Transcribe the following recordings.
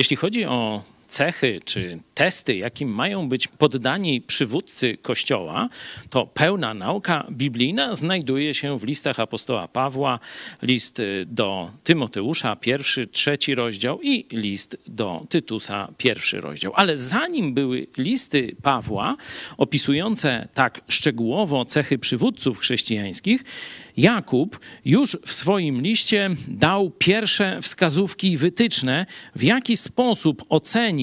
Jeśli chodzi o cechy czy testy, jakim mają być poddani przywódcy Kościoła, to pełna nauka biblijna znajduje się w listach apostoła Pawła, list do Tymoteusza, pierwszy, trzeci rozdział i list do Tytusa, pierwszy rozdział. Ale zanim były listy Pawła opisujące tak szczegółowo cechy przywódców chrześcijańskich, Jakub już w swoim liście dał pierwsze wskazówki wytyczne, w jaki sposób ocenić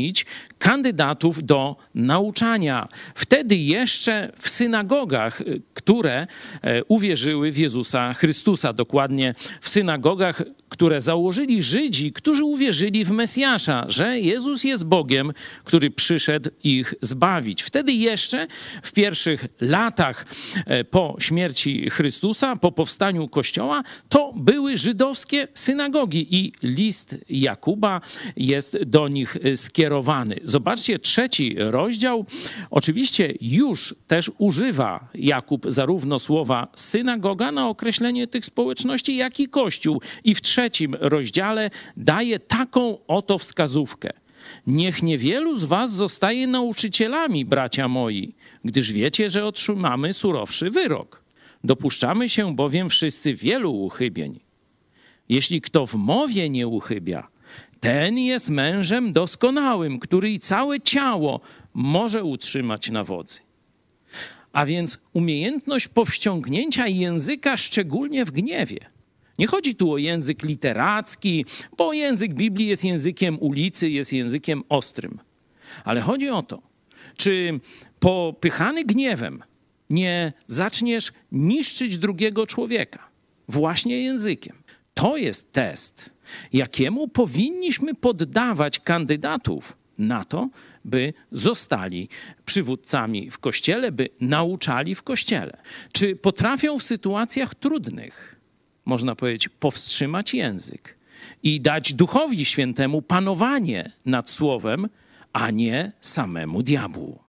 kandydatów do nauczania. Wtedy jeszcze w synagogach, które e, uwierzyły w Jezusa Chrystusa, dokładnie w synagogach, które założyli Żydzi, którzy uwierzyli w Mesjasza, że Jezus jest Bogiem, który przyszedł ich zbawić. Wtedy jeszcze w pierwszych latach e, po śmierci Chrystusa, po powstaniu Kościoła, to były żydowskie synagogi i list Jakuba jest do nich skierowany. Zobaczcie, trzeci rozdział. Oczywiście już też używa Jakub zarówno słowa synagoga na określenie tych społeczności, jak i kościół. I w trzecim rozdziale daje taką oto wskazówkę. Niech niewielu z was zostaje nauczycielami, bracia moi, gdyż wiecie, że otrzymamy surowszy wyrok. Dopuszczamy się bowiem wszyscy wielu uchybień. Jeśli kto w mowie nie uchybia, ten jest mężem doskonałym, który i całe ciało może utrzymać na wodzy. A więc umiejętność powściągnięcia języka, szczególnie w gniewie. Nie chodzi tu o język literacki, bo język Biblii jest językiem ulicy, jest językiem ostrym. Ale chodzi o to, czy popychany gniewem nie zaczniesz niszczyć drugiego człowieka właśnie językiem. To jest test, jakiemu powinniśmy poddawać kandydatów na to, by zostali przywódcami w kościele, by nauczali w kościele. Czy potrafią w sytuacjach trudnych, można powiedzieć, powstrzymać język i dać duchowi świętemu panowanie nad słowem, a nie samemu diabłu.